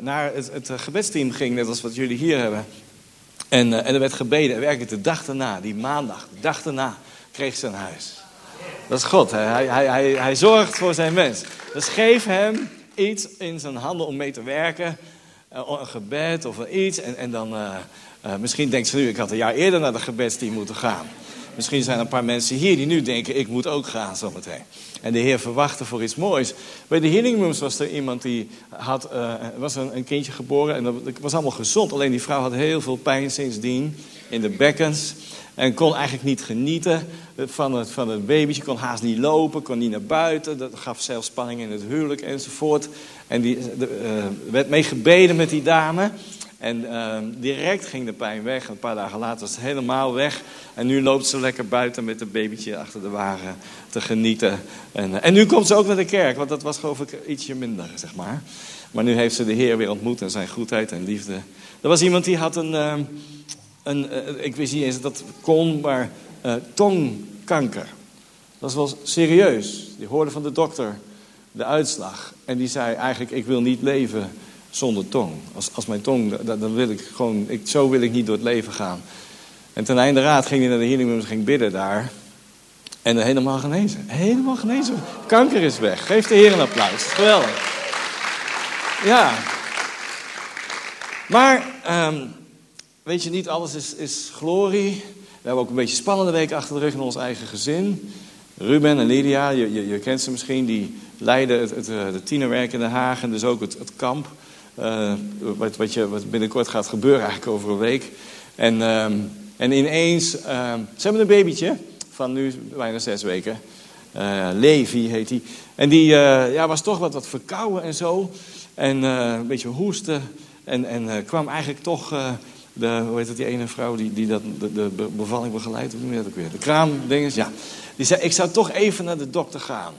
naar het, het gebedsteam ging, net als wat jullie hier hebben. En, en er werd gebeden. En werkelijk de dag daarna, die maandag, de dag daarna, kreeg ze een huis. Dat is God. Hij, hij, hij, hij zorgt voor zijn mens. Dus geef hem iets in zijn handen om mee te werken. een gebed of iets. En, en dan, misschien denkt ze nu, ik had een jaar eerder naar de gebedsteam moeten gaan. Misschien zijn er een paar mensen hier die nu denken, ik moet ook gaan zometeen. En de Heer verwachtte voor iets moois. Bij de healing rooms was er iemand die had, uh, was een, een, kindje geboren en dat was allemaal gezond. Alleen die vrouw had heel veel pijn sindsdien in de bekkens. En kon eigenlijk niet genieten van het, van het babytje. Kon haast niet lopen, kon niet naar buiten. Dat gaf zelfs spanning in het huwelijk enzovoort. En die de, uh, werd mee gebeden met die dame. En uh, direct ging de pijn weg. Een paar dagen later was het helemaal weg. En nu loopt ze lekker buiten met het babytje achter de wagen te genieten. En, uh, en nu komt ze ook naar de kerk, want dat was geloof ik ietsje minder, zeg maar. Maar nu heeft ze de Heer weer ontmoet en zijn goedheid en liefde. Er was iemand die had een, uh, een ik wist niet eens dat kon, maar tongkanker. Dat was serieus. Die hoorde van de dokter de uitslag. En die zei eigenlijk, ik wil niet leven zonder tong. Als, als mijn tong, dan wil ik gewoon, ik, zo wil ik niet door het leven gaan. En ten einde raad ging hij naar de healing room, ging bidden daar. En helemaal genezen. Helemaal genezen. Kanker is weg. Geef de Heer een applaus. Geweldig. Ja. Maar, um, weet je, niet alles is, is glorie. We hebben ook een beetje spannende week achter de rug in ons eigen gezin. Ruben en Lydia, je, je, kent ze misschien, die leiden het, het, het, tienerwerk in Den Haag en dus ook het, het kamp. Uh, wat, wat, je, wat binnenkort gaat gebeuren, eigenlijk over een week. En, uh, en ineens, uh, ze hebben een babytje van nu bijna zes weken. Eh, Levi heet hij. En die ja, was toch wat, wat verkouden en zo. En een beetje hoesten. En, en kwam eigenlijk toch, de, hoe heet het, die ene vrouw die, die dat, de, de bevalling begeleidt. Hoe noem je dat ook weer? De kraamdinges, ja. Die zei, ik zou toch even naar de dokter gaan.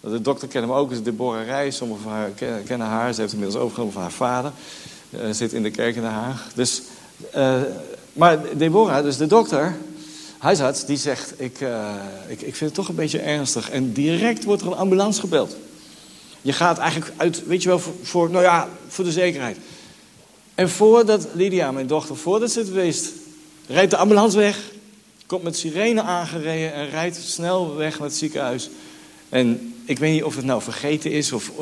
De dokter kennen hem ook, is Deborah Reis. Sommigen haar kennen haar. Ze heeft inmiddels overgenomen van haar vader. Uh, zit in de kerk in Den Haag. Dus, uh, maar Deborah, dus de dokter, huisarts, die zegt... Ik, uh, ik, ik vind het toch een beetje ernstig. En direct wordt er een ambulance gebeld. Je gaat eigenlijk uit, weet je wel, voor, voor nou ja, voor de zekerheid. En voordat Lydia, mijn dochter, voordat ze het wist... rijdt de ambulance weg. Komt met sirene aangereden en rijdt snel weg naar het ziekenhuis... En ik weet niet of het nou vergeten is of,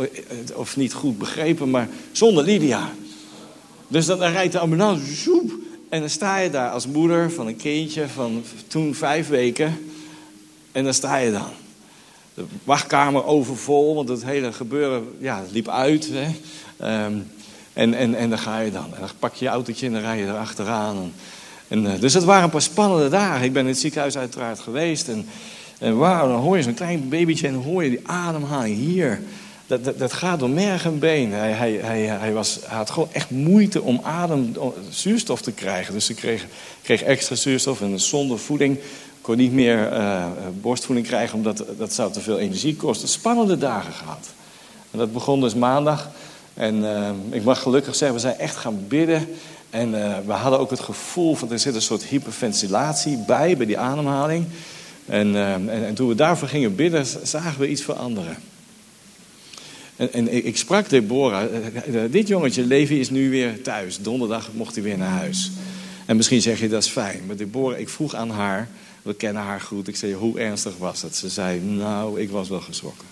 of niet goed begrepen, maar zonder Lydia. Dus dan, rijdt de ambulance, zoep, en dan sta je daar als moeder van een kindje van toen vijf weken. En dan sta je dan. De wachtkamer overvol, want het hele gebeuren ja, liep uit. Hè. Um, en, en, en dan ga je dan. En dan pak je je autootje en dan rij je er achteraan. En, en, uh, dus het waren een paar spannende dagen. Ik ben in het ziekenhuis uiteraard geweest. En en wauw, dan hoor je zo'n klein babytje en hoor je die ademhaling hier. Dat, dat, gaat door merg en been. Hij, hij, hij, hij, was, hij had gewoon echt moeite om adem, zuurstof te krijgen. Dus ze kreeg, kreeg extra zuurstof en zonder voeding kon niet meer uh, borstvoeding krijgen, omdat dat zou te veel energie kosten. Spannende dagen gehad. En dat begon dus maandag. En uh, ik mag gelukkig zeggen, we zijn echt gaan bidden. En uh, we hadden ook het gevoel van er zit een soort hyperventilatie bij, bij die ademhaling. En, uh, en, en, toen we daarvoor gingen bidden, zagen we iets veranderen. En, en ik, sprak Deborah, uh, dit jongetje, Levi, is nu weer thuis. Donderdag mocht hij weer naar huis. En misschien zeg je dat is fijn. Maar Deborah, ik vroeg aan haar, we kennen haar goed. Ik zei, hoe ernstig was het? Ze zei, nou, ik was wel geschrokken.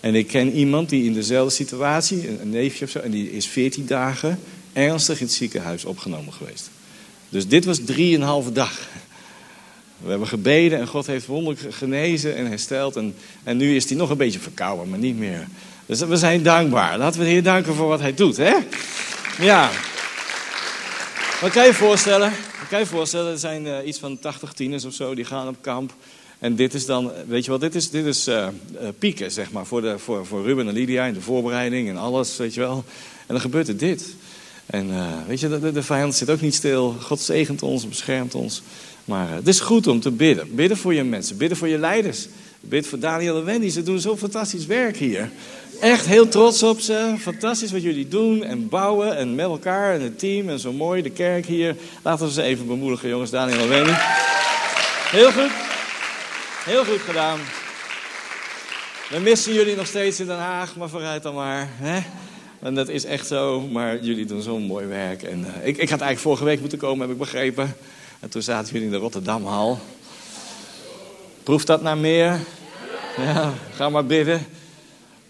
En ik ken iemand die in dezelfde situatie, een neefje of zo, en die is 14 dagen ernstig in het ziekenhuis opgenomen geweest. Dus dit was drieënhalve dag. We hebben gebeden en God heeft wonderlijk genezen en hersteld. En, en nu is hij nog een beetje verkouden, maar niet meer. Dus we zijn dankbaar. Laten we de Heer danken voor wat hij doet, hè? Ja. Wat kan je voorstellen? Wat kan je voorstellen? Er zijn uh, iets van 80 tieners of zo die gaan op kamp. En dit is dan, weet je wat, dit is, dit is uh, uh, pieken, zeg maar, voor, de, voor, voor Ruben en Lydia in de voorbereiding en alles, weet je wel. En dan gebeurt er dit. En weet je, de, de vijand zit ook niet stil. God zegent ons, beschermt ons. Maar uh, het is goed om te bidden. Bidden voor je mensen, bidden voor je leiders. Bid voor Daniel en Wendy, ze doen zo fantastisch werk hier. Echt heel trots op ze. Fantastisch wat jullie doen en bouwen en met elkaar en het team en zo mooi de kerk hier. Laten we ze even bemoedigen, jongens, Daniel en Wendy. Heel goed. Heel goed gedaan. We missen jullie nog steeds in Den Haag, maar vooruit dan maar. Hè? En dat is echt zo, maar jullie doen zo'n mooi werk. En, uh, ik, ik had eigenlijk vorige week moeten komen, heb ik begrepen. En toen zaten jullie in de Rotterdamhal. Proeft dat naar meer? Ja, ga maar bidden.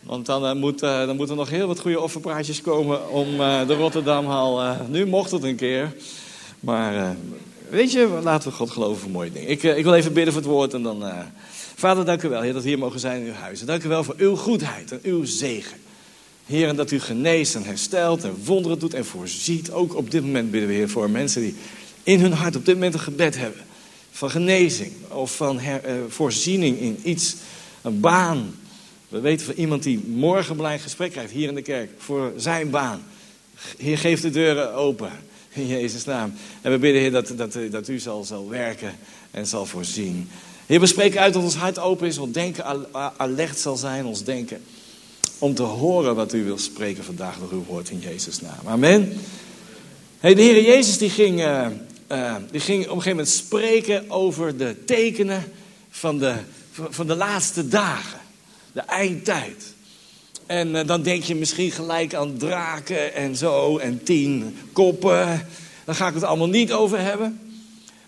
Want dan, uh, moet, uh, dan moeten nog heel wat goede offerpraatjes komen om de Rotterdamhal. nu mocht het een keer. Maar weet je, laten we God geloven voor mooie dingen. Ik, ik wil even bidden voor het woord en dan... Vader, dank u wel, Heer, dat we hier mogen zijn in uw huizen. Dank u wel voor uw goedheid en uw zegen. Heer, en dat u geneest en herstelt en wonderen doet en voorziet. Ook op dit moment bidden we, Heer, voor mensen die in hun hart op dit moment een gebed hebben. Van genezing of van uh, voorziening in iets, een baan. We weten van iemand die morgen belangrijk gesprek krijgt hier in de kerk voor zijn baan. Heer, geef de deuren open in Jezus' naam. En we bidden, Heer, dat, dat, dat u zal, zal werken en zal voorzien. Heer, we spreken uit dat ons hart open is, ons denken alert zal zijn, ons denken. Om te horen wat u wil spreken vandaag door uw woord in Jezus' naam. Amen. Hey, de Heer Jezus die ging, uh, uh, die ging op een gegeven moment spreken over de tekenen van de, van de laatste dagen. De eindtijd. En uh, dan denk je misschien gelijk aan draken en zo en tien koppen. Daar ga ik het allemaal niet over hebben.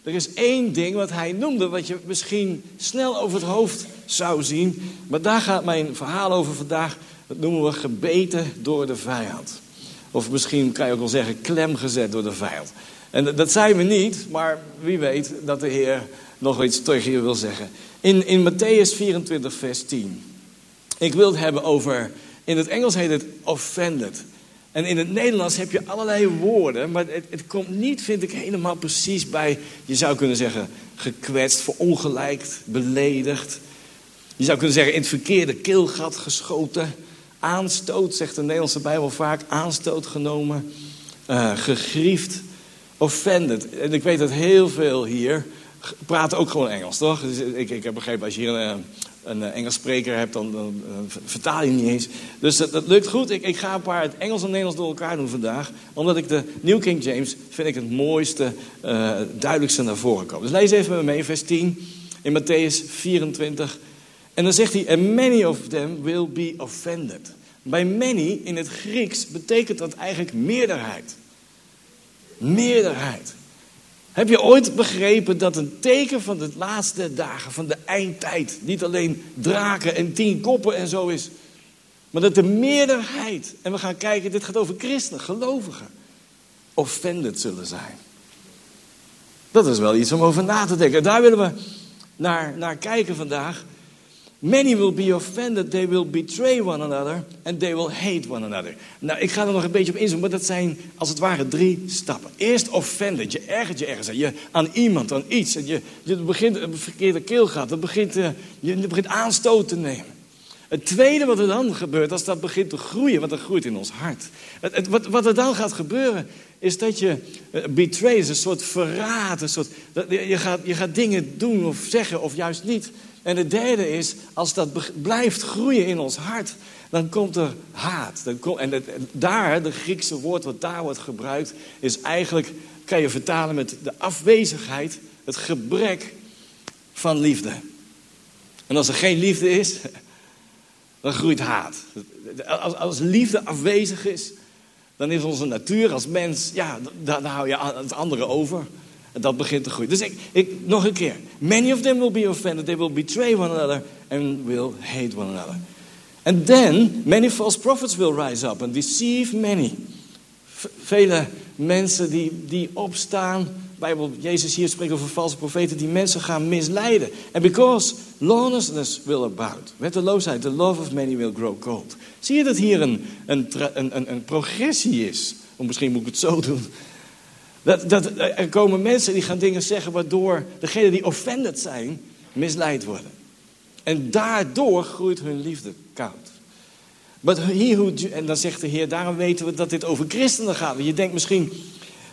Er is één ding wat hij noemde, wat je misschien snel over het hoofd zou zien. Maar daar gaat mijn verhaal over vandaag. Dat noemen we gebeten door de vijand. Of misschien kan je ook wel zeggen klemgezet door de vijand. En dat zijn we niet, maar wie weet dat de Heer nog iets tegen je wil zeggen. In, in Matthäus 24, vers 10. Ik wil het hebben over, in het Engels heet het offended. En in het Nederlands heb je allerlei woorden, maar het, het, komt niet, vind ik, helemaal precies bij, je zou kunnen zeggen, gekwetst, verongelijkt, beledigd. Je zou kunnen zeggen, in het verkeerde keelgat geschoten. Aanstoot, zegt de Nederlandse Bijbel vaak, aanstoot genomen. Uh, gegriefd, offended. En ik weet dat heel veel hier praten ook gewoon Engels, toch? Dus ik, ik heb begrepen, als je hier een, een eh, Engels spreker hebt, dan, dan, vertaal je niet eens. Dus dat, dat lukt goed. Ik, ik, ga een paar het Engels en Nederlands door elkaar doen vandaag. Omdat ik de New King James vind ik het mooiste, uh, duidelijkste naar voren komen. Dus lees even met me mee, vers 10 in Matthäus 24. En dan zegt hij, and many of them will be offended. Bij many in het Grieks betekent dat eigenlijk meerderheid. Meerderheid. Heb je ooit begrepen dat een teken van de laatste dagen, van de eindtijd, niet alleen draken en tien koppen en zo is, maar dat de meerderheid, en we gaan kijken, dit gaat over christenen, gelovigen, offended zullen zijn. Dat is wel iets om over na te denken. Daar willen we naar, naar kijken vandaag. Many will be offended, they will betray one another and they will hate one another. Nou, ik ga er nog een beetje op inzoomen, maar dat zijn als het ware drie stappen. Eerst offended, je ergert je ergens aan, je, aan iemand, aan iets. En je, je begint een verkeerde keelgat, het begint, uh, je begint aanstoot te nemen. Het tweede wat er dan gebeurt, als dat begint te groeien, want dat groeit in ons hart. Wat, wat er dan gaat gebeuren, is dat je betray, is een soort verraad, een soort, dat, je, gaat, je gaat dingen doen of zeggen of juist niet en het derde is, als dat blijft groeien in ons hart, dan komt er haat. Dan en het, daar, de Griekse woord wat daar wordt gebruikt, is eigenlijk, kan je vertalen met de afwezigheid, het gebrek van liefde. En als er geen liefde is, dan groeit haat. Als, als liefde afwezig is, dan is onze natuur als mens, ja, dan hou je het andere over. Dat begint te groeien. Dus ik, ik, nog een keer. Many of them will be offended. They will betray one another and will hate one another. And then many false prophets will rise up and deceive many. vele mensen die, die opstaan. Bijbel, Jezus hier spreekt over valse profeten die mensen gaan misleiden. And because lawlessness will abound. Wetteloosheid, the love of many will grow cold. Zie je dat hier een, een, een, een progressie is? Of misschien moet ik het zo doen. Dat, dat, er komen mensen die gaan dingen zeggen waardoor degenen die offended zijn, misleid worden. En daardoor groeit hun liefde koud. But he who, en dan zegt de Heer, daarom weten we dat dit over christenen gaat. Je denkt misschien,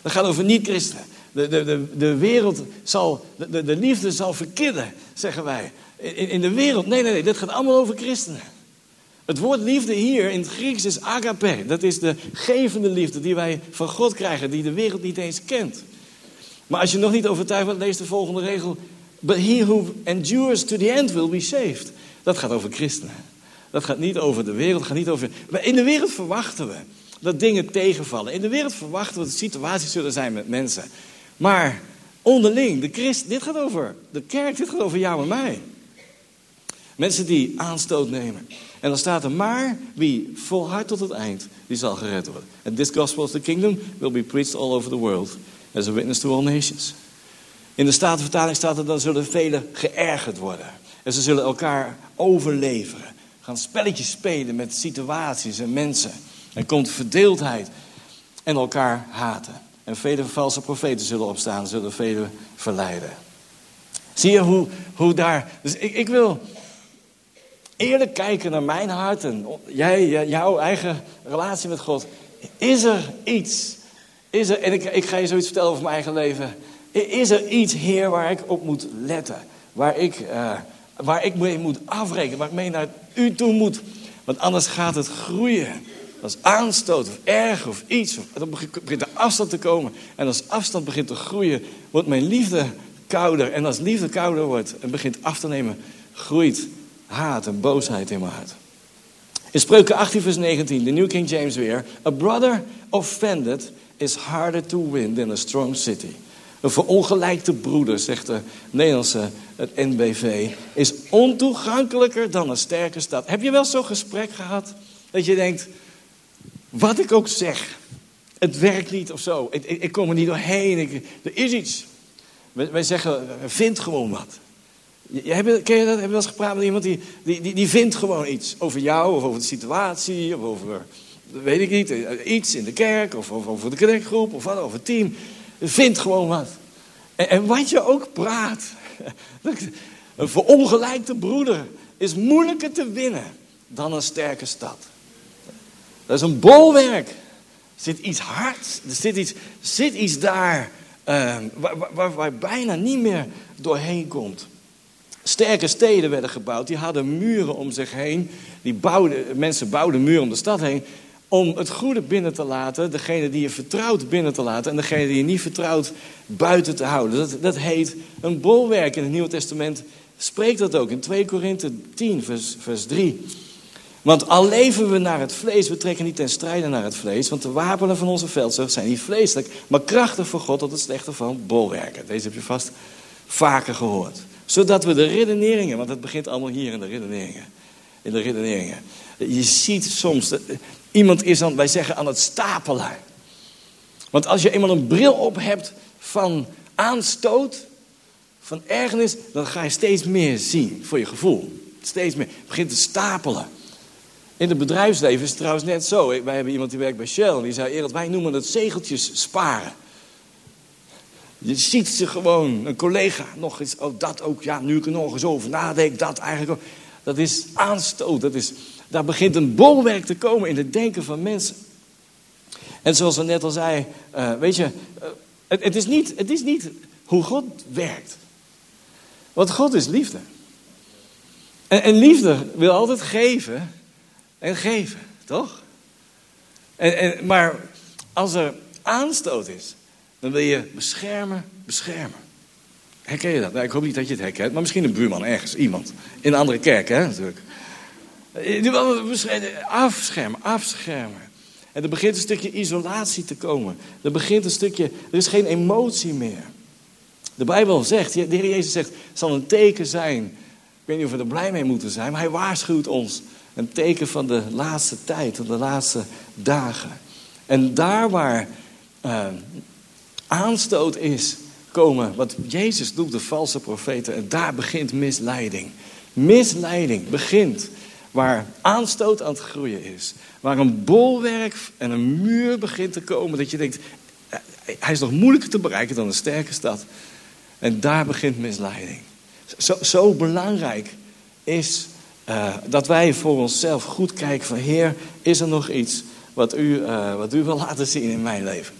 dat gaat over niet-christenen. De, de, de, de wereld zal, de, de liefde zal verkidden, zeggen wij. In, in de wereld, nee, nee, nee, dit gaat allemaal over christenen. Het woord liefde hier in het Grieks is agape. Dat is de gevende liefde die wij van God krijgen, die de wereld niet eens kent. Maar als je nog niet overtuigd bent, lees de volgende regel. But he who endures to the end will be saved. Dat gaat over christenen. Dat gaat niet over de wereld, gaat niet over. Maar in de wereld verwachten we dat dingen tegenvallen. In de wereld verwachten we dat situaties zullen zijn met mensen. Maar onderling, de christ, dit gaat over de kerk, dit gaat over jou en mij. Mensen die aanstoot nemen. En dan staat er maar wie volhardt tot het eind, die zal gered worden. And this gospel of the kingdom will be preached all over the world as a witness to all nations. In de Statenvertaling staat er dan zullen velen geërgerd worden. En ze zullen elkaar overleveren. Gaan spelletjes spelen met situaties en mensen. Er komt verdeeldheid en elkaar haten. En vele valse profeten zullen opstaan, zullen velen verleiden. Zie je hoe, hoe daar. Dus ik, ik wil eerlijk kijken naar mijn hart en jij, jouw eigen relatie met God. Is er iets? Is er, en ik, ik ga je zoiets vertellen over mijn eigen leven. Is er iets, Heer, waar ik op moet letten? Waar ik, uh, waar ik mee moet afrekenen, waar ik mee naar u toe moet? Want anders gaat het groeien. Als aanstoot of erg of iets, of, dan begint er afstand te komen. En als afstand begint te groeien, wordt mijn liefde kouder. En als liefde kouder wordt en begint af te nemen, groeit haat en boosheid in mijn hart. In Spreuken 18, vers 19, de New King James weer. A brother offended is harder to win than a strong city. Een verongelijkte broeder, zegt de Nederlandse NBV, is ontoegankelijker dan een sterke stad. Heb je wel zo'n gesprek gehad dat je denkt, wat ik ook zeg, het werkt niet of zo. Ik, ik, kom er niet doorheen. Er is iets. Wij, wij zeggen, vind gewoon wat. Ken je dat? Heb je wel eens gepraat met iemand die, die, die, die vindt gewoon iets over jou of over de situatie of over, weet ik niet, iets in de kerk of, of over de kerkgroep of wat, over het team. Vindt gewoon wat. En, en wat je ook praat, een verongelijkte broeder is moeilijker te winnen dan een sterke stad. Dat is een bolwerk. Er zit iets hards, er zit iets, zit iets daar uh, waar, waar, waar bijna niet meer doorheen komt. Sterke steden werden gebouwd, die hadden muren om zich heen. Die bouwden, mensen bouwden muren om de stad heen om het goede binnen te laten, degene die je vertrouwt binnen te laten en degene die je niet vertrouwt buiten te houden. Dat, dat heet een bolwerk in het Nieuwe Testament. Spreekt dat ook in 2 Korinthe 10, vers, vers 3. Want al leven we naar het vlees, we trekken niet ten strijde naar het vlees. Want de wapenen van onze veldzucht zijn niet vleeselijk, maar krachtig voor God tot het slechte van bolwerken. Deze heb je vast vaker gehoord. Zodat we de redeneringen, want het begint allemaal hier in de redeneringen. In de redeneringen. Je ziet soms, iemand is dan, wij zeggen, aan het stapelen. Want als je eenmaal een bril op hebt van aanstoot, van ergernis, dan ga je steeds meer zien voor je gevoel. Steeds meer. Het begint te stapelen. In het bedrijfsleven is het trouwens net zo. Wij hebben iemand die werkt bij Shell. Die zei eerder, wij noemen het zegeltjes sparen. Je ziet ze gewoon, een collega, nog eens, oh dat ook, ja, nu ik er nog eens over nadenk, dat eigenlijk. Dat is aanstoot, dat is, daar begint een bolwerk te komen in het denken van mensen. En zoals we net al zei, uh, weet je, uh, het, het, is niet, het is niet hoe God werkt. Want God is liefde. En, en liefde wil altijd geven en geven, toch? En, en, maar als er aanstoot is, dan wil je beschermen, beschermen. Herken je dat? Nou, ik hoop niet dat je het herkent, maar misschien een buurman ergens, iemand. In een andere kerk, hè, natuurlijk. Afschermen, afschermen. En er begint een stukje isolatie te komen. Er begint een stukje, er is geen emotie meer. De Bijbel zegt, de Heer Jezus zegt, het zal een teken zijn. Ik weet niet of we er blij mee moeten zijn, maar hij waarschuwt ons. Een teken van de laatste tijd, van de laatste dagen. En daar waar uh, aanstoot is, komen wat Jezus noemt de valse profeten. En daar begint misleiding. Misleiding begint waar aanstoot aan het groeien is. Waar een bolwerk en een muur begint te komen. Dat je denkt, eh, hij is nog moeilijker te bereiken dan een sterke stad. En daar begint misleiding. Zo, zo belangrijk is uh, dat wij voor onszelf goed kijken van... Heer, is er nog iets wat u, uh, wat u wil laten zien in mijn leven?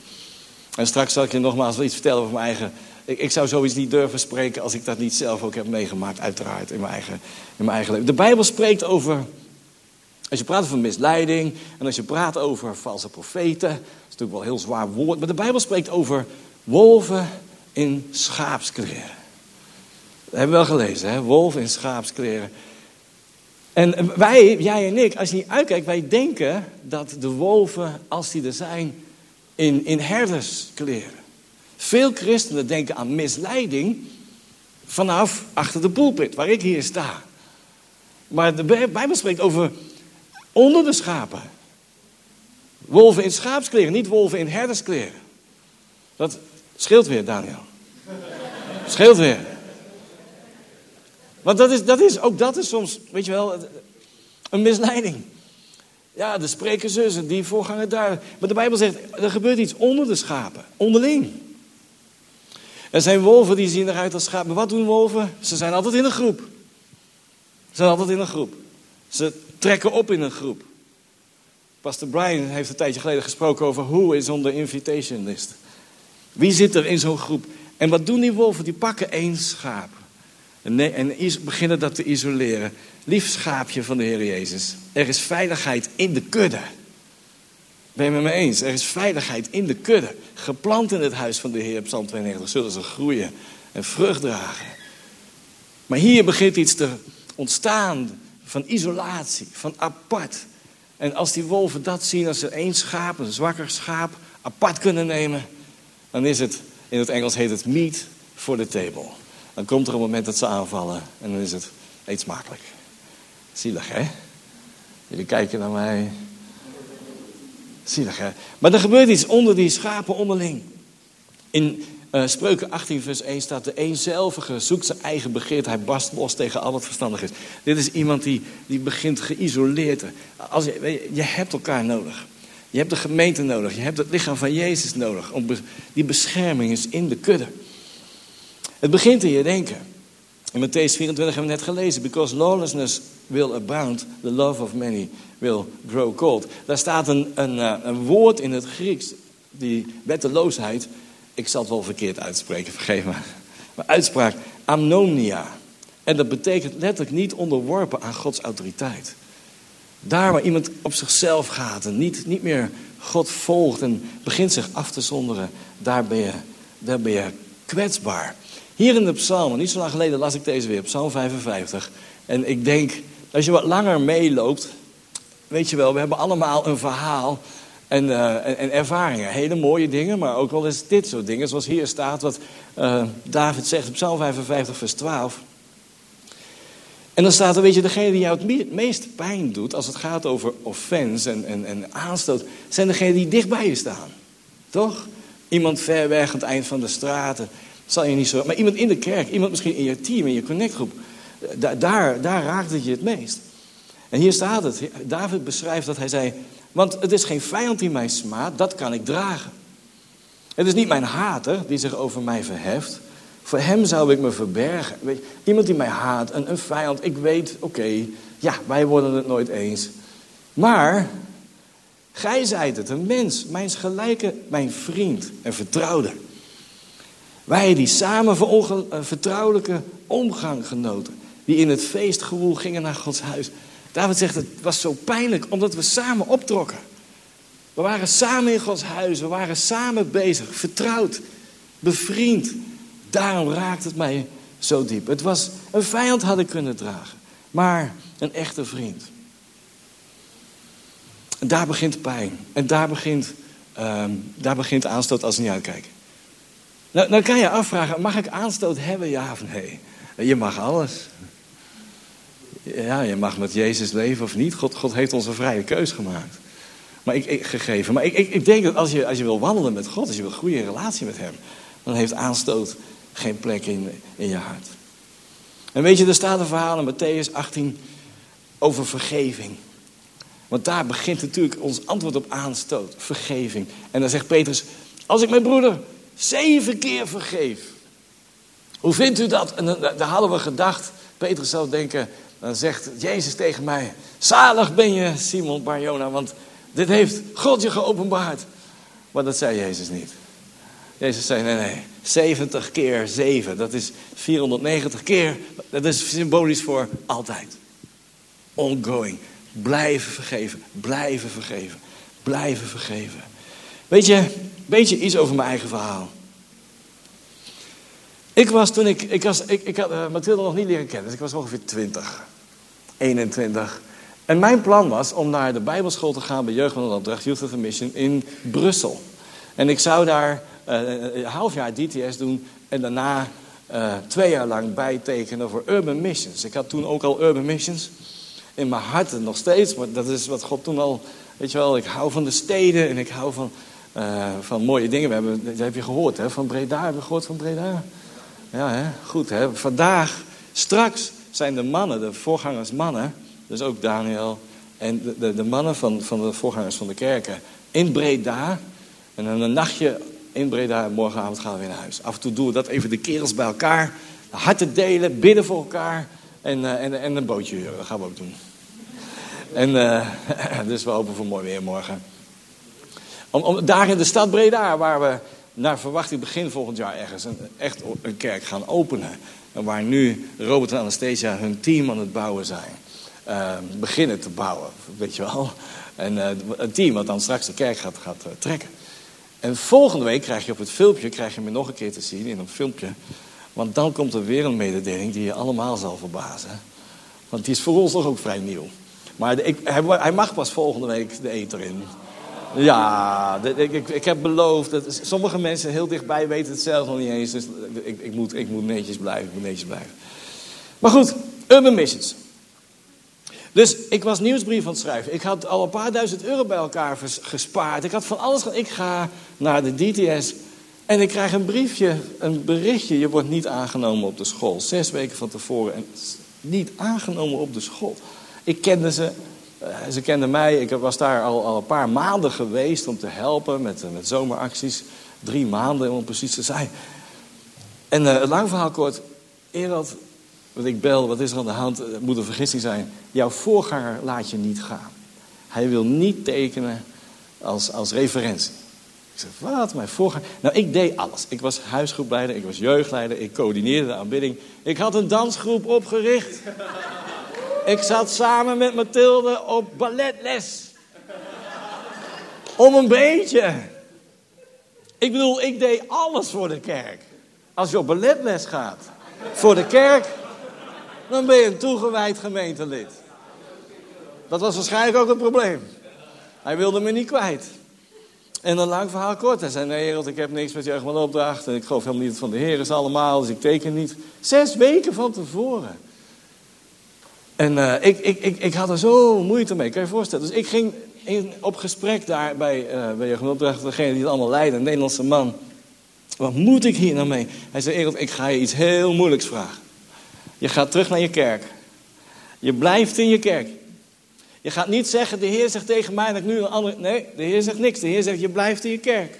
En straks zal ik je nogmaals iets vertellen over mijn eigen... Ik, ik, zou zoiets niet durven spreken als ik dat niet zelf ook heb meegemaakt, uiteraard, in mijn eigen, in mijn eigen leven. De Bijbel spreekt over... Als je praat over misleiding en als je praat over valse profeten... Dat is natuurlijk wel een heel zwaar woord, maar de Bijbel spreekt over wolven in schaapskleren. Dat hebben we wel gelezen, hè? Wolven in schaapskleren. En wij, jij en ik, als je niet uitkijkt, wij denken dat de wolven, als die er zijn, in, herderskleren. Veel christenen denken aan misleiding vanaf achter de pulpit, waar ik hier sta. Maar de Bijbel spreekt over onder de schapen. Wolven in schaapskleren, niet wolven in herderskleren. Dat scheelt weer, Daniel. Scheelt weer. Want dat is, dat is, ook dat is soms, weet je wel, een misleiding. Ja, de spreken zussen, die voorganger daar. Maar de Bijbel zegt, er gebeurt iets onder de schapen, onderling. Er zijn wolven die zien eruit als schapen. Maar wat doen wolven? Ze zijn altijd in een groep. Ze zijn altijd in een groep. Ze trekken op in een groep. Pastor Brian heeft een tijdje geleden gesproken over who is on the invitation list. Wie zit er in zo'n groep? En wat doen die wolven? Die pakken één schaap. En, en beginnen dat te isoleren. Lief schaapje van de Heer Jezus. Er is veiligheid in de kudde. Ben je het met me eens? Er is veiligheid in de kudde. Geplant in het huis van de Heer, Psalm 92, zullen ze groeien en vrucht dragen. Maar hier begint iets te ontstaan van isolatie, van apart. En als die wolven dat zien, als ze één schaap, een zwakker schaap, apart kunnen nemen, dan is het, in het Engels heet het meat for the table. Dan komt er een moment dat ze aanvallen en dan is het eet smakelijk. Zielig, hè? Jullie kijken naar mij. Zielig, hè? Maar er gebeurt iets onder die schapen onderling. In uh, Spreuken 18, vers 1 staat: De eenzelvige zoekt zijn eigen begeerte. Hij barst los tegen al wat verstandig is. Dit is iemand die, die begint geïsoleerd. Als je, je hebt elkaar nodig. Je hebt de gemeente nodig. Je hebt het lichaam van Jezus nodig. Om die bescherming is in de kudde. Het begint in je denken. In Matthäus 24 hebben we net gelezen. Because lawlessness will abound, the love of many will grow cold. Daar staat een, een, eh, een woord in het Grieks, die wetteloosheid. Ik zal het wel verkeerd uitspreken, vergeef me. Maar uitspraak, amnonia. En dat betekent letterlijk niet onderworpen aan Gods autoriteit. Daar waar iemand op zichzelf gaat en niet, niet meer God volgt en begint zich af te zonderen, daar ben je, daar ben je kwetsbaar. Hier in de psalmen, niet zo lang geleden las ik deze weer, psalm 55. En ik denk, als je wat langer meeloopt, weet je wel, we hebben allemaal een verhaal en, uh, en, ervaringen. Hele mooie dingen, maar ook wel eens dit soort dingen. Zoals hier staat wat uh, David zegt op psalm 55 vers 12. En dan staat er, weet je, degene die jou het meest pijn doet... als het gaat over offense en, en, en aanstoot... zijn degenen die dicht bij je staan. Toch? Iemand ver weg aan het eind van de straten zal je niet zo. Maar iemand in de kerk, iemand misschien in je team, in je connectgroep, daar, daar, raakt het je het meest. En hier staat het. David beschrijft dat hij zei: Want het is geen vijand die mij smaadt, dat kan ik dragen. Het is niet mijn hater die zich over mij verheft. Voor hem zou ik me verbergen. Weet je, iemand die mij haat, een, een vijand. Ik weet, oké, ja, wij worden het nooit eens. Maar, gij zijt het, een mens, mijn gelijke, mijn vriend en vertrouwde. Wij die samen eh, vertrouwelijke omgang genoten. Die in het feestgewoel gingen naar Gods huis. David zegt, het was zo pijnlijk omdat we samen optrokken. We waren samen in Gods huis. We waren samen bezig. Vertrouwd. Bevriend. Daarom raakt het mij zo diep. Het was een vijand had ik kunnen dragen. Maar een echte vriend. En daar begint pijn. En daar begint, uh, daar begint aanstoot als niet uitkijken. Nou, dan kan je afvragen, mag ik aanstoot hebben, ja of nee? Je mag alles. Ja, je mag met Jezus leven of niet. God, God heeft ons een vrije keus gemaakt. Maar ik, ik gegeven. Maar ik, ik, ik, denk dat als je, als je wil wandelen met God, als je wil groeien in relatie met Hem, dan heeft aanstoot geen plek in, in je hart. En weet je, er staat een verhaal in Matthäus 18 over vergeving. Want daar begint natuurlijk ons antwoord op aanstoot. Vergeving. En dan zegt Petrus, als ik mijn broeder Zeven keer vergeef. Hoe vindt u dat? En daar hadden we gedacht, Petrus zou denken, dan zegt Jezus tegen mij, zalig ben je Simon Barjona, want dit heeft God je geopenbaard. Maar dat zei Jezus niet. Jezus zei, nee, nee, 70 keer 7, dat is 490 keer, dat is symbolisch voor altijd. Ongoing. Blijven vergeven, blijven vergeven, blijven vergeven. Weet je, beetje iets over mijn eigen verhaal. Ik was toen ik, ik, was, ik, ik had uh, nog niet leren kennen, dus ik was ongeveer twintig. 21. En mijn plan was om naar de Bijbelschool te gaan bij Jeugd van de Opdracht, Youth of the Mission, in Brussel. En ik zou daar uh, een half jaar DTS doen en daarna uh, twee jaar lang bijtekenen voor Urban Missions. Ik had toen ook al Urban Missions in mijn hart nog steeds, maar dat is wat God toen al, weet je wel, ik hou van de steden en ik hou van, uh, van mooie dingen. We hebben, dat heb je gehoord, hè, van Breda, hebben we gehoord van Breda? Ja, hè? goed, hè. Vandaag, straks zijn de mannen, de voorgangers mannen, dus ook Daniel en de, de, de mannen van, van de voorgangers van de kerken in Breda. En dan een nachtje in Breda en morgenavond gaan we weer naar huis. Af en toe doen we dat even de kerels bij elkaar. Harten delen, bidden voor elkaar. En, uh, en, en een bootje huren, dat gaan we ook doen. En uh, dus we hopen voor mooi weer morgen. Om, daar in de stad Breda, waar we naar verwachting begin volgend jaar ergens een, echt een kerk gaan openen. En waar nu Robert en Anastasia hun team aan het bouwen zijn. Uh, beginnen te bouwen, weet je wel. En uh, een team wat dan straks de kerk gaat, gaat uh, trekken. En volgende week krijg je op het filmpje, krijg je me nog een keer te zien in een filmpje. Want dan komt er weer een mededeling die je allemaal zal verbazen. Want die is voor ons toch ook vrij nieuw. Maar ik, hij, mag pas volgende week de eter in. Ja, ik, ik, ik, heb beloofd. Dat sommige mensen heel dichtbij weten het zelf nog niet eens. Dus ik, ik, moet, ik moet netjes blijven. Moet netjes blijven. Maar goed, Urban Missions. Dus ik was nieuwsbrief aan het schrijven. Ik had al een paar duizend euro bij elkaar gespaard. Ik had van alles. Ik ga naar de DTS. En ik krijg een briefje, een berichtje. Je wordt niet aangenomen op de school. Zes weken van tevoren. En niet aangenomen op de school. Ik kende ze. Uh, ze kenden mij. Ik was daar al, al een paar maanden geweest om te helpen met, met zomeracties. Drie maanden om precies te zijn. En uh, het lang verhaal kort. Erad, wat ik bel, wat is er aan de hand? Het moet een vergissing zijn. Jouw voorganger laat je niet gaan. Hij wil niet tekenen als, als referentie. Ik zeg, wat? Mijn voorganger? Nou, ik deed alles. Ik was huisgroepleider, ik was jeugdleider, ik coördineerde de aanbidding. Ik had een dansgroep opgericht. Ik zat samen met Mathilde op balletles. Om een beetje. Ik bedoel, ik deed alles voor de kerk. Als je op balletles gaat, voor de kerk, dan ben je een toegewijd gemeentelid. Dat was waarschijnlijk ook een probleem. Hij wilde me niet kwijt. En een lang verhaal kort. Hij zei, nee ik heb niks met jeugd opdracht. En ik geloof helemaal niet het van de Heer is allemaal. Dus ik teken niet. Zes weken van tevoren. En uh, ik, ik, ik, ik had er zo moeite mee, kan je je voorstellen. Dus ik ging in, op gesprek daar bij, uh, bij jeugd opdracht. Degene die het allemaal leidde, een Nederlandse man. Wat moet ik hier nou mee? Hij zei, ik ga je iets heel moeilijks vragen. Je gaat terug naar je kerk. Je blijft in je kerk. Je gaat niet zeggen, de Heer zegt tegen mij dat ik nu een andere... Nee, de Heer zegt niks. De Heer zegt, je blijft in je kerk.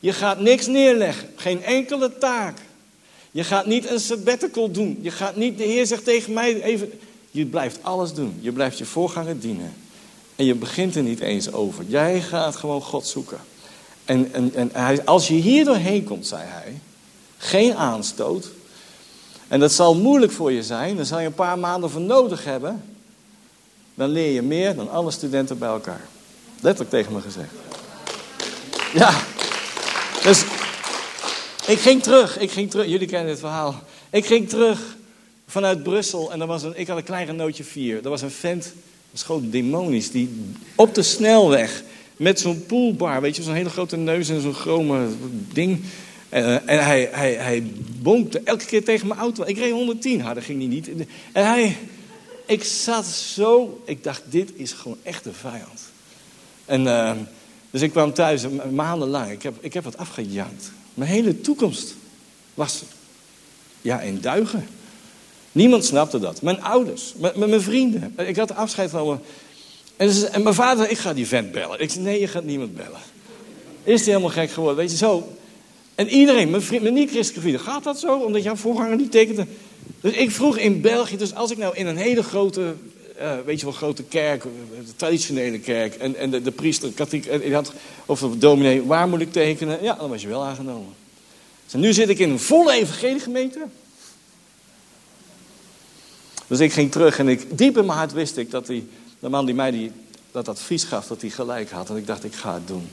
Je gaat niks neerleggen. Geen enkele taak. Je gaat niet een sabbatical doen. Je gaat niet, de Heer zegt tegen mij even... Je blijft alles doen. Je blijft je voorganger dienen. En je begint er niet eens over. Jij gaat gewoon God zoeken. En, en, en hij, als je hier doorheen komt, zei hij... Geen aanstoot. En dat zal moeilijk voor je zijn. Daar zal je een paar maanden voor nodig hebben dan leer je meer dan alle studenten bij elkaar. Letterlijk tegen me gezegd. Ja, dus ik ging terug, ik ging terug, jullie kennen dit verhaal. Ik ging terug vanuit Brussel en er was een, ik had een klein genootje vier. Er was een vent, dat was gewoon demonisch, die op de snelweg met zo'n poolbar, weet je, zo'n hele grote neus en zo'n chrome ding. En, en hij, hij, hij bonkte elke keer tegen mijn auto. Ik reed 110, harder ging niet. En hij, ik zat zo, ik dacht, dit is gewoon echt de vijand. En uh, dus ik kwam thuis maandenlang, ik heb, ik heb wat afgejankt. Mijn hele toekomst was ja, in duigen. Niemand snapte dat. Mijn ouders, met mijn vrienden. Ik had afscheid genomen. En, en mijn vader, ik ga die vent bellen. Ik zei, nee, je gaat niemand bellen. Is hij helemaal gek geworden, weet je, zo. En iedereen, mijn, vriend, mijn niet-christelijke vrienden, gaat dat zo? Omdat jouw voorganger niet tekende? Dus ik vroeg in België, dus als ik nou in een hele grote, uh, weet je wel, grote kerk, de traditionele kerk, en, en de, de priester, katholiek, en had, of de dominee, waar moet ik tekenen? Ja, dan was je wel aangenomen. Dus nu zit ik in een volle evangeliegemeente. Dus ik ging terug en ik, diep in mijn hart wist ik dat die, de man die mij die, dat advies gaf, dat hij gelijk had. En ik dacht, ik ga het doen.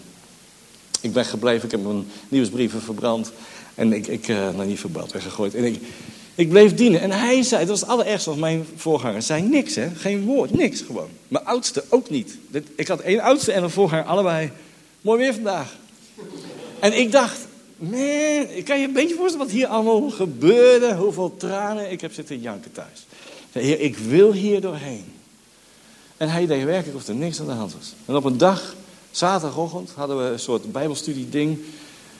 Ik ben gebleven, ik heb mijn nieuwsbrieven verbrand. En ik, ik uh, nou niet verbrand, weggegooid. En ik, Ik bleef dienen. En hij zei, dat was het allerergste, want mijn voorganger zei niks, hè? Geen woord, niks gewoon. Mijn oudste ook niet. Ik had één oudste en een voorganger, allebei. Mooi weer vandaag. En ik dacht, man, kan je een beetje voorstellen wat hier allemaal gebeurde? Hoeveel tranen. Ik heb zitten janken thuis. Heer, ik wil hier doorheen. En hij deed werkelijk of er niks aan de hand was. En op een dag, zaterdagochtend, hadden we een soort bijbelstudie ding.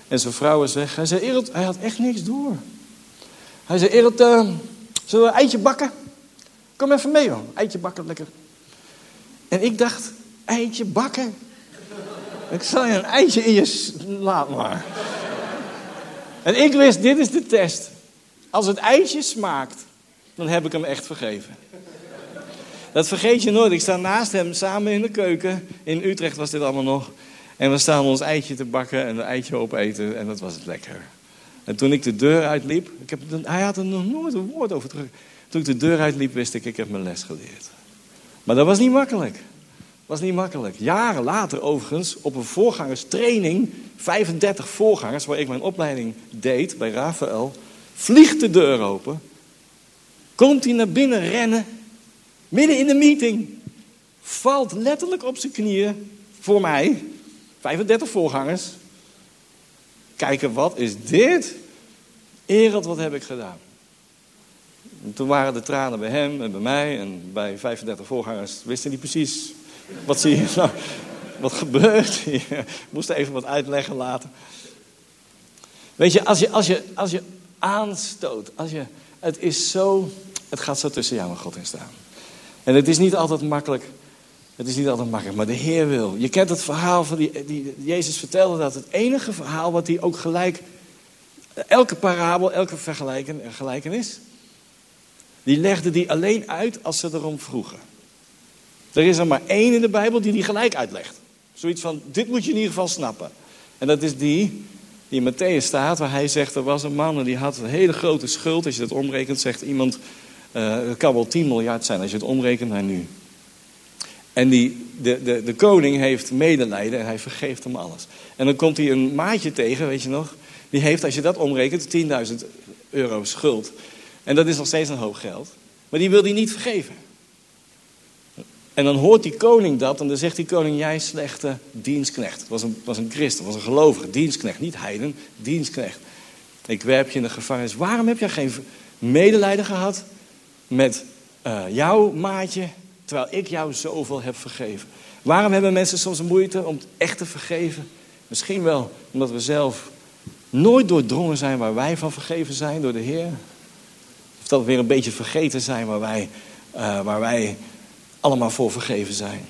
En zijn vrouw was weg. Hij zei, hij had echt niks door. Hij zei, Ereld, uh, zullen we een eitje bakken? Kom even mee, man. Eitje bakken, lekker. En ik dacht, eitje bakken? Ik zal je een eitje in je... Laat maar. En ik wist, dit is de test. Als het eitje smaakt, dan heb ik hem echt vergeven. Dat vergeet je nooit. Ik sta naast hem samen in de keuken. In Utrecht was dit allemaal nog. En we staan ons eitje te bakken en een eitje opeten. En dat was het lekker. En toen ik de deur uitliep. Ik heb, hij had er nog nooit een woord over terug. Toen ik de deur uitliep, wist ik, ik heb mijn les geleerd. Maar dat was niet makkelijk. Dat was niet makkelijk. Jaren later overigens, op een voorgangerstraining, 35 voorgangers, waar ik mijn opleiding deed bij Rafael, vliegt de deur open. Komt hij naar binnen rennen, midden in de meeting. Valt letterlijk op zijn knieën voor mij. 35 voorgangers. Kijken, wat is dit? Ereld, wat heb ik gedaan? En toen waren de tranen bij hem en bij mij en bij 35 voorgangers. Wisten die precies wat zie je nou? Wat gebeurt hier? Moest even wat uitleggen later. Weet je, als je, als je, als je aanstoot, als je, het is zo, het gaat zo tussen jou en God in staan. En het is niet altijd makkelijk, het is niet altijd makkelijk, maar de Heer wil. Je kent het verhaal van die, die Jezus vertelde dat het enige verhaal wat hij ook gelijk, elke parabel, elke vergelijken, gelijkenis, die legde die alleen uit als ze erom vroegen. Er is er maar één in de Bijbel die die gelijk uitlegt. Zoiets van, dit moet je in ieder geval snappen. En dat is die die in Matthäus staat, waar hij zegt, er was een man en die had een hele grote schuld. Als je dat omrekent, zegt iemand, uh, het kan wel 10 miljard zijn als je het omrekent naar nu. En die, de, de, de koning heeft medelijden en hij vergeeft hem alles. En dan komt hij een maatje tegen, weet je nog, die heeft, als je dat omrekent, 10.000 euro schuld. En dat is nog steeds een hoog geld. Maar die wil hij niet vergeven. En dan hoort die koning dat en dan zegt die koning, jij slechte dienstknecht. Het was een, was een christen, was een gelovige dienstknecht, niet heiden, dienstknecht. Ik werp je in de gevangenis. Waarom heb jij geen medelijden gehad met uh, jouw maatje, terwijl ik jou zoveel heb vergeven? Waarom hebben mensen soms moeite om echt te vergeven? Misschien wel omdat we zelf nooit doordrongen zijn waar wij van vergeven zijn door de Heer. Of dat we weer een beetje vergeten zijn waar wij, uh, waar wij allemaal voor vergeven zijn.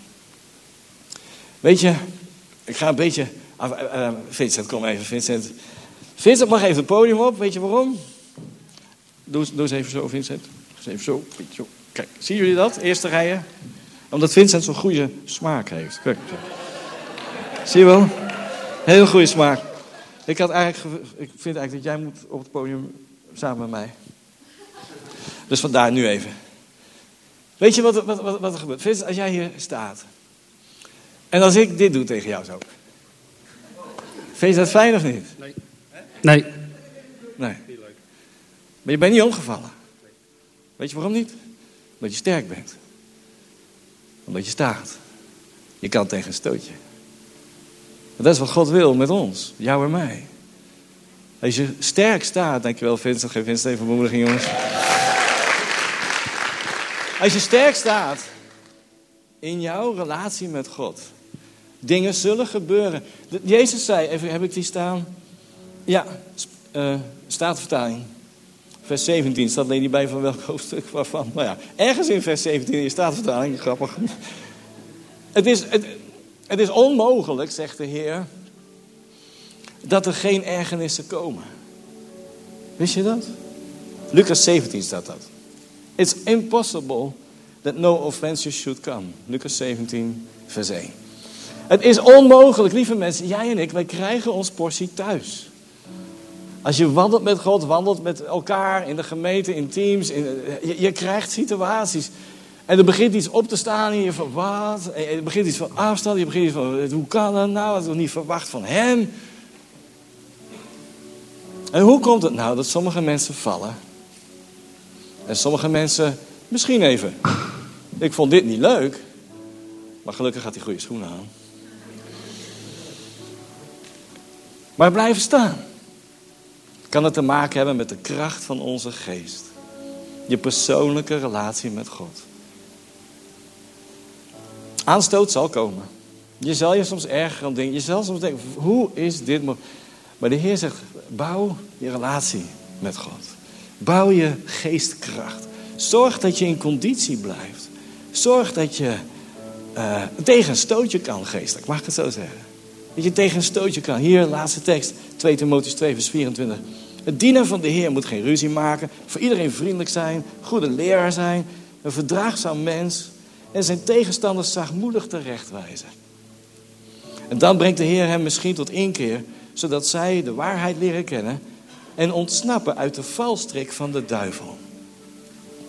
Weet je, ik ga een beetje. Uh, Vincent, kom even, Vincent. Vincent mag even het podium op, weet je waarom? Doe, doe eens even zo, Vincent. Eens even zo, zo. Kijk, zien jullie dat? Eerste rijen. Omdat Vincent zo'n goede smaak heeft. Kijk. Zie je wel? Heel goede smaak. Ik, had eigenlijk, ik vind eigenlijk dat jij moet op het podium samen met mij. Dus vandaar nu even. Weet je wat, wat, wat, wat er gebeurt? Vincent, als jij hier staat. En als ik dit doe tegen jou zo. Vind je dat fijn of niet? Nee. Nee. Nee. Maar je bent niet omgevallen. Weet je waarom niet? Omdat je sterk bent. Omdat je staat. Je kan tegen een stootje. dat is wat God wil met ons. Jou en mij. Als je sterk staat, dankjewel Vincent. Geef Vincent even bemoediging jongens. Als je sterk staat in jouw relatie met God, dingen zullen gebeuren. Jezus zei, even heb ik die staan? Ja, uh, staatvertaling. Vers 17 staat alleen niet bij van welk hoofdstuk waarvan. Nou ja, ergens in vers 17 in je staatvertaling, grappig. Het is, het, het is onmogelijk, zegt de Heer, dat er geen ergernissen komen. Wist je dat? Lucas 17 staat dat. It's impossible that no offenses should come. Lucas 17, vers 1. Het is onmogelijk, lieve mensen, jij en ik, wij krijgen ons portie thuis. Als je wandelt met God, wandelt met elkaar in de gemeente, in teams, in, je, je, krijgt situaties. En er begint iets op te staan hier van wat? En er begint iets van afstand, je begint van hoe kan dat nou? Dat is nog niet verwacht van hem. En hoe komt het nou dat sommige mensen vallen En sommige mensen misschien even. Ik vond dit niet leuk. Maar gelukkig had hij goede schoenen aan. Maar blijven staan. Kan het te maken hebben met de kracht van onze geest. Je persoonlijke relatie met God. Aanstoot zal komen. Je zal je soms erger aan denken. Je zal soms denken, hoe is dit Maar de Heer zegt, bouw je relatie met God. Bouw je geestkracht. Zorg dat je in conditie blijft. Zorg dat je uh, tegen een stootje kan geestelijk. Mag ik het zo zeggen? Dat je tegen een stootje kan. Hier, laatste tekst. 2 Timotheus 2 vers 24. Het dienen van de Heer moet geen ruzie maken. Voor iedereen vriendelijk zijn. Goede leraar zijn. Een verdraagzaam mens. En zijn tegenstanders zachtmoedig terechtwijzen. En dan brengt de Heer hem misschien tot inkeer. Zodat zij de waarheid leren kennen. En ontsnappen uit de valstrik van de duivel.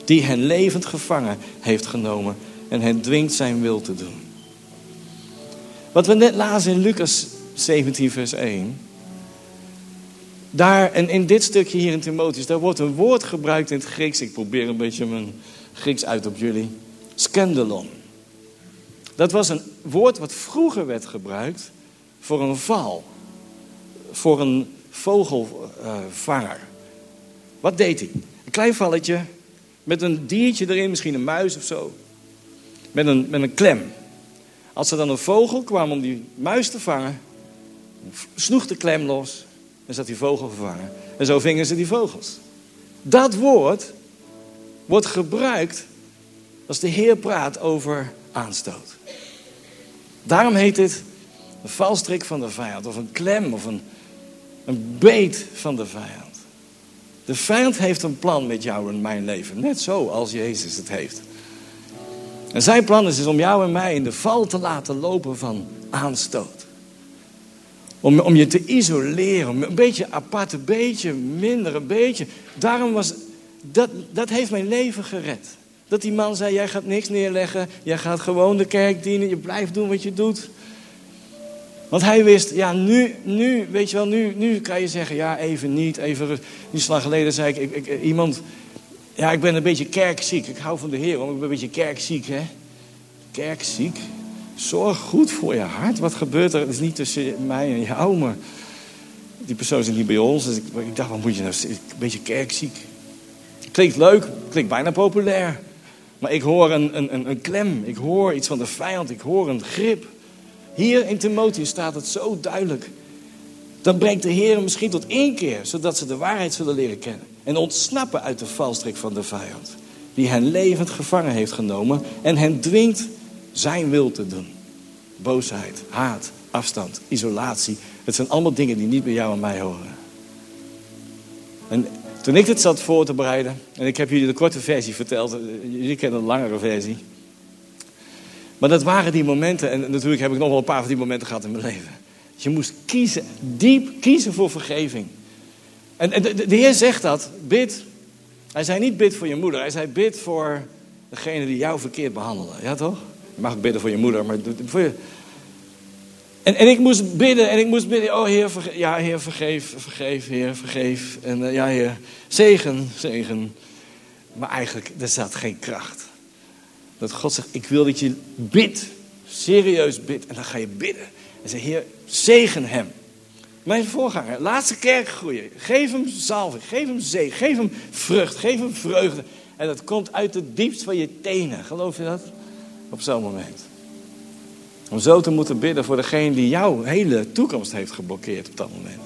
Die hen levend gevangen heeft genomen. En hen dwingt zijn wil te doen. Wat we net lazen in Lucas 17 vers 1 daar, en in dit stukje hier in Timotheus, daar wordt een woord gebruikt in het Grieks. Ik probeer een beetje mijn Grieks uit op jullie. Scandalon. Dat was een woord wat vroeger werd gebruikt voor een val. Voor een vogelvanger. Wat deed hij? Een klein valletje met een diertje erin, misschien een muis of zo. Met een, met een klem. Als er dan een vogel kwam om die muis te vangen, sloeg de klem los en zat die vogel vervangen. En zo vingen ze die vogels. Dat woord wordt gebruikt als de Heer praat over aanstoot. Daarom heet het een valstrik van de vijand, of een klem, of een, een beet van de vijand. De vijand heeft een plan met jou en mijn leven, net zo als Jezus het heeft. En zijn plan is, is om jou en mij in de val te laten lopen van aanstoot. Om, om je te isoleren. Een beetje apart, een beetje minder, een beetje. Daarom was. Dat, dat heeft mijn leven gered. Dat die man zei: Jij gaat niks neerleggen. Jij gaat gewoon de kerk dienen. Je blijft doen wat je doet. Want hij wist, ja, nu, nu, weet je wel, nu, nu kan je zeggen, ja, even niet, even Niet lang geleden zei ik, ik, ik, iemand, ja, ik ben een beetje kerkziek. Ik hou van de Heer, want ik ben een beetje kerkziek, hè. Kerkziek? Zorg goed voor je hart. Wat gebeurt er? Het is niet tussen mij en jou, maar die persoon zit niet bij ons. Dus ik, ik dacht, wat moet je nou? Een beetje kerkziek. Klinkt leuk, klinkt bijna populair. Maar ik hoor een, een, een klem, ik hoor iets van de vijand, ik hoor een grip. Hier in Timotheus staat het zo duidelijk. Dan brengt de Heer misschien tot één keer, zodat ze de waarheid zullen leren kennen. En ontsnappen uit de valstrik van de vijand. Die hen levend gevangen heeft genomen en hen dwingt zijn wil te doen. Boosheid, haat, afstand, isolatie. Het zijn allemaal dingen die niet bij jou en mij horen. En toen ik dit zat voor te bereiden, en ik heb jullie de korte versie verteld, jullie kennen de langere versie. Maar dat waren die momenten, en natuurlijk heb ik nog wel een paar van die momenten gehad in mijn leven. Je moest kiezen, diep kiezen voor vergeving. En de, Heer zegt dat, bid. Hij zei niet bid voor je moeder, hij zei bid voor degene die jou verkeerd behandelen. Ja toch? Je mag bidden voor je moeder, maar voor je... En, en ik moest bidden en ik moest bidden. Oh Heer, ja Heer, vergeef, vergeef, Heer, vergeef. En uh, ja Heer, zegen, zegen. Maar eigenlijk, er zat geen kracht. Dat God zegt, ik wil dat je bidt. Serieus bidt. En dan ga je bidden. En zeg, Heer, zegen hem. Mijn voorganger, laatste kerk groeien. Geef hem zalving, geef hem zegen, geef hem vrucht, geef hem vreugde. En dat komt uit het diepst van je tenen. Geloof je dat? op zo'n moment. Om zo te moeten bidden voor degene die jouw hele toekomst heeft geblokkeerd op dat moment.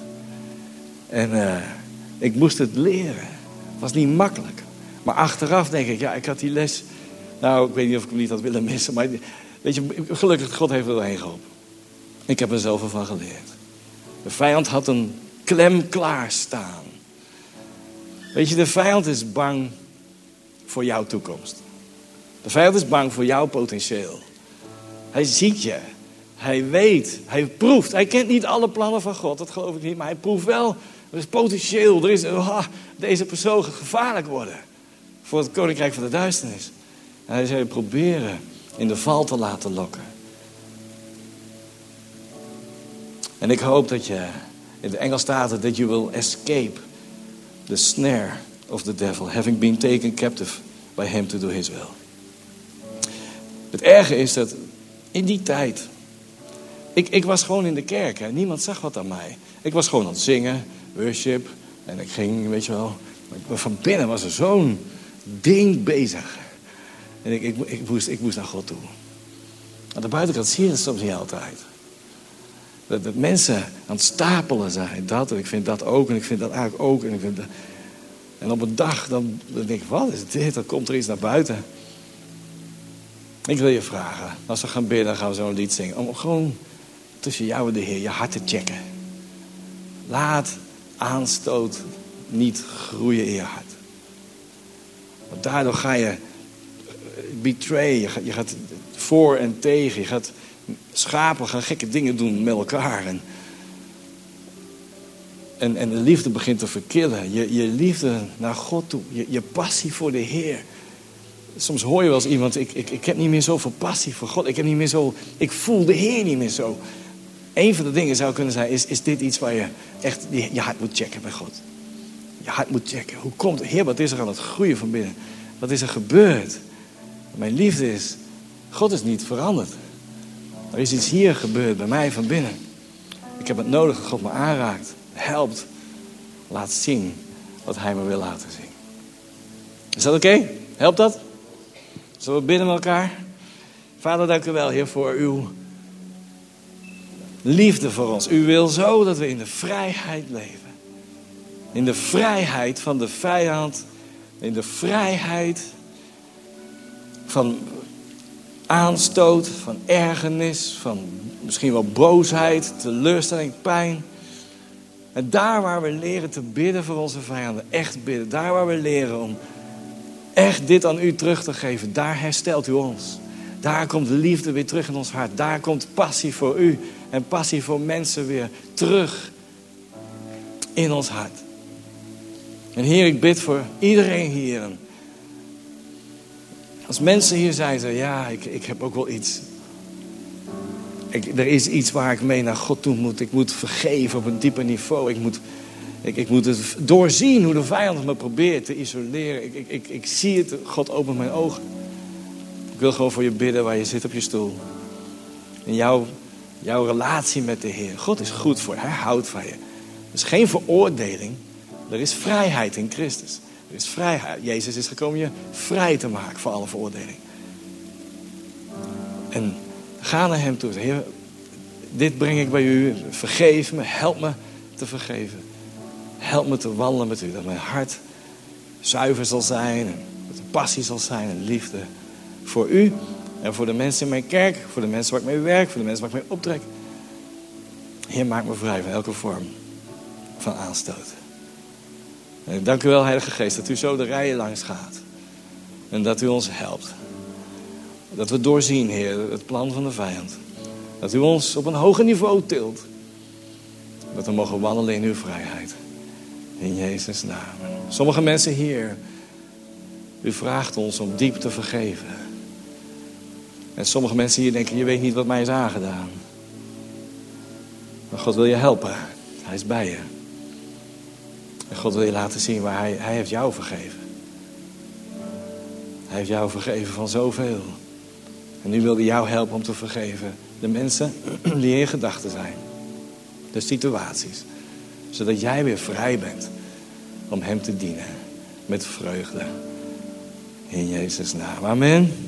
En uh, ik moest het leren. Het was niet makkelijk. Maar achteraf denk ik, ja, ik had die les. Nou, ik weet niet of ik hem niet had willen missen. Maar weet je, gelukkig, God heeft er doorheen geholpen. Ik heb er zoveel van geleerd. De vijand had een klem klaarstaan. Weet je, de vijand is bang voor jouw toekomst. De vijand is bang voor jouw potentieel. Hij ziet je. Hij weet. Hij proeft. Hij kent niet alle plannen van God. Dat geloof ik niet. Maar hij proeft wel. Er is potentieel. Er is, oh, deze persoon gaat gevaarlijk worden. Voor het koninkrijk van de duisternis. En hij zal je proberen in de val te laten lokken. En ik hoop dat je, in de Engels staat het, dat je will escape the snare of the devil, having been taken captive by him to do his will. Het erge is dat in die tijd. Ik, ik was gewoon in de kerk. Hè. Niemand zag wat aan mij. Ik was gewoon aan het zingen, worship. En ik ging, weet je wel. Maar van binnen was er zo'n ding bezig. En ik, ik, ik, moest, ik moest naar God toe. Aan de buitenkant zie je het soms niet altijd. Dat, mensen aan het stapelen zijn. Dat en ik vind dat ook en ik vind dat eigenlijk ook. En, ik vind en op een dag dan, denk ik, wat is dit? Dan komt er iets naar buiten. Ik wil je vragen, als we gaan bidden, gaan we zo'n lied zingen. Om gewoon tussen jou en de Heer je hart te checken. Laat aanstoot niet groeien in je hart. Want daardoor ga je betray, je gaat, je gaat voor en tegen. Je gaat schapen gaan gekke dingen doen met elkaar. En, en, en de liefde begint te verkillen. Je, je liefde naar God toe. Je, je passie voor de Heer. Soms hoor je wel eens iemand, ik, ik, ik heb niet meer zoveel passie voor God. Ik heb niet meer zo, ik voel de Heer niet meer zo. Een van de dingen zou kunnen zijn, is, is dit iets waar je echt je hart moet checken bij God. Je hart moet checken. Hoe komt het? Heer, wat is er aan het groeien van binnen? Wat is er gebeurd? Mijn liefde is, God is niet veranderd. Er is iets hier gebeurd bij mij van binnen. Ik heb het nodig dat God me aanraakt, helpt, laat zien wat Hij me wil laten zien. Is dat oké? Helpt dat? Zullen we bidden met elkaar? Vader, dank u wel, Heer, voor uw liefde voor ons. U wil zo dat we in de vrijheid leven. In de vrijheid van de vijand. In de vrijheid van aanstoot, van ergernis, van misschien wel boosheid, teleurstelling, pijn. En daar waar we leren te bidden voor onze vijanden, echt bidden. Daar waar we leren om echt dit aan u terug te geven, daar herstelt u ons. Daar komt liefde weer terug in ons hart. Daar komt passie voor u en passie voor mensen weer terug in ons hart. En Heer, ik bid voor iedereen hier. Als mensen hier zeggen ja, ik, ik heb ook wel iets. Ik, er is iets waar ik mee naar God toe moet. Ik moet vergeven op een dieper niveau. Ik moet, ik, ik moet het doorzien hoe de vijand me probeert te isoleren. Ik, ik, ik, ik zie het, God opent mijn ogen. Ik wil gewoon voor je bidden waar je zit op je stoel. In jouw, jouw relatie met de Heer. God is goed voor je, hij houdt van je. Er is geen veroordeling. Er is vrijheid in Christus. Is vrijheid. Jezus is gekomen je vrij te maken van alle veroordeling. En ga naar hem toe. Heer, dit breng ik bij u. Vergeef me. Help me te vergeven. Help me te wandelen met u. Dat mijn hart zuiver zal zijn. En dat er passie zal zijn en liefde. Voor u en voor de mensen in mijn kerk. Voor de mensen waar ik mee werk. Voor de mensen waar ik mee optrek. Heer, maak me vrij van elke vorm van aanstoot. En dank u wel, Heilige Geest, dat u zo de rijen langs gaat. En dat u ons helpt. Dat we doorzien, Heer, het plan van de vijand. Dat u ons op een hoger niveau tilt. Dat we mogen wandelen in uw vrijheid. In Jezus' naam. Sommige mensen hier, u vraagt ons om diep te vergeven. En sommige mensen hier denken, je weet niet wat mij is aangedaan. Maar God wil je helpen. Hij is bij je. En God wil je laten zien waar hij, hij heeft jou vergeven. Hij heeft jou vergeven van zoveel. En nu wil hij jou helpen om te vergeven. De mensen die in gedachten zijn. De situaties. Zodat jij weer vrij bent om hem te dienen. Met vreugde. In Jezus' naam. Amen.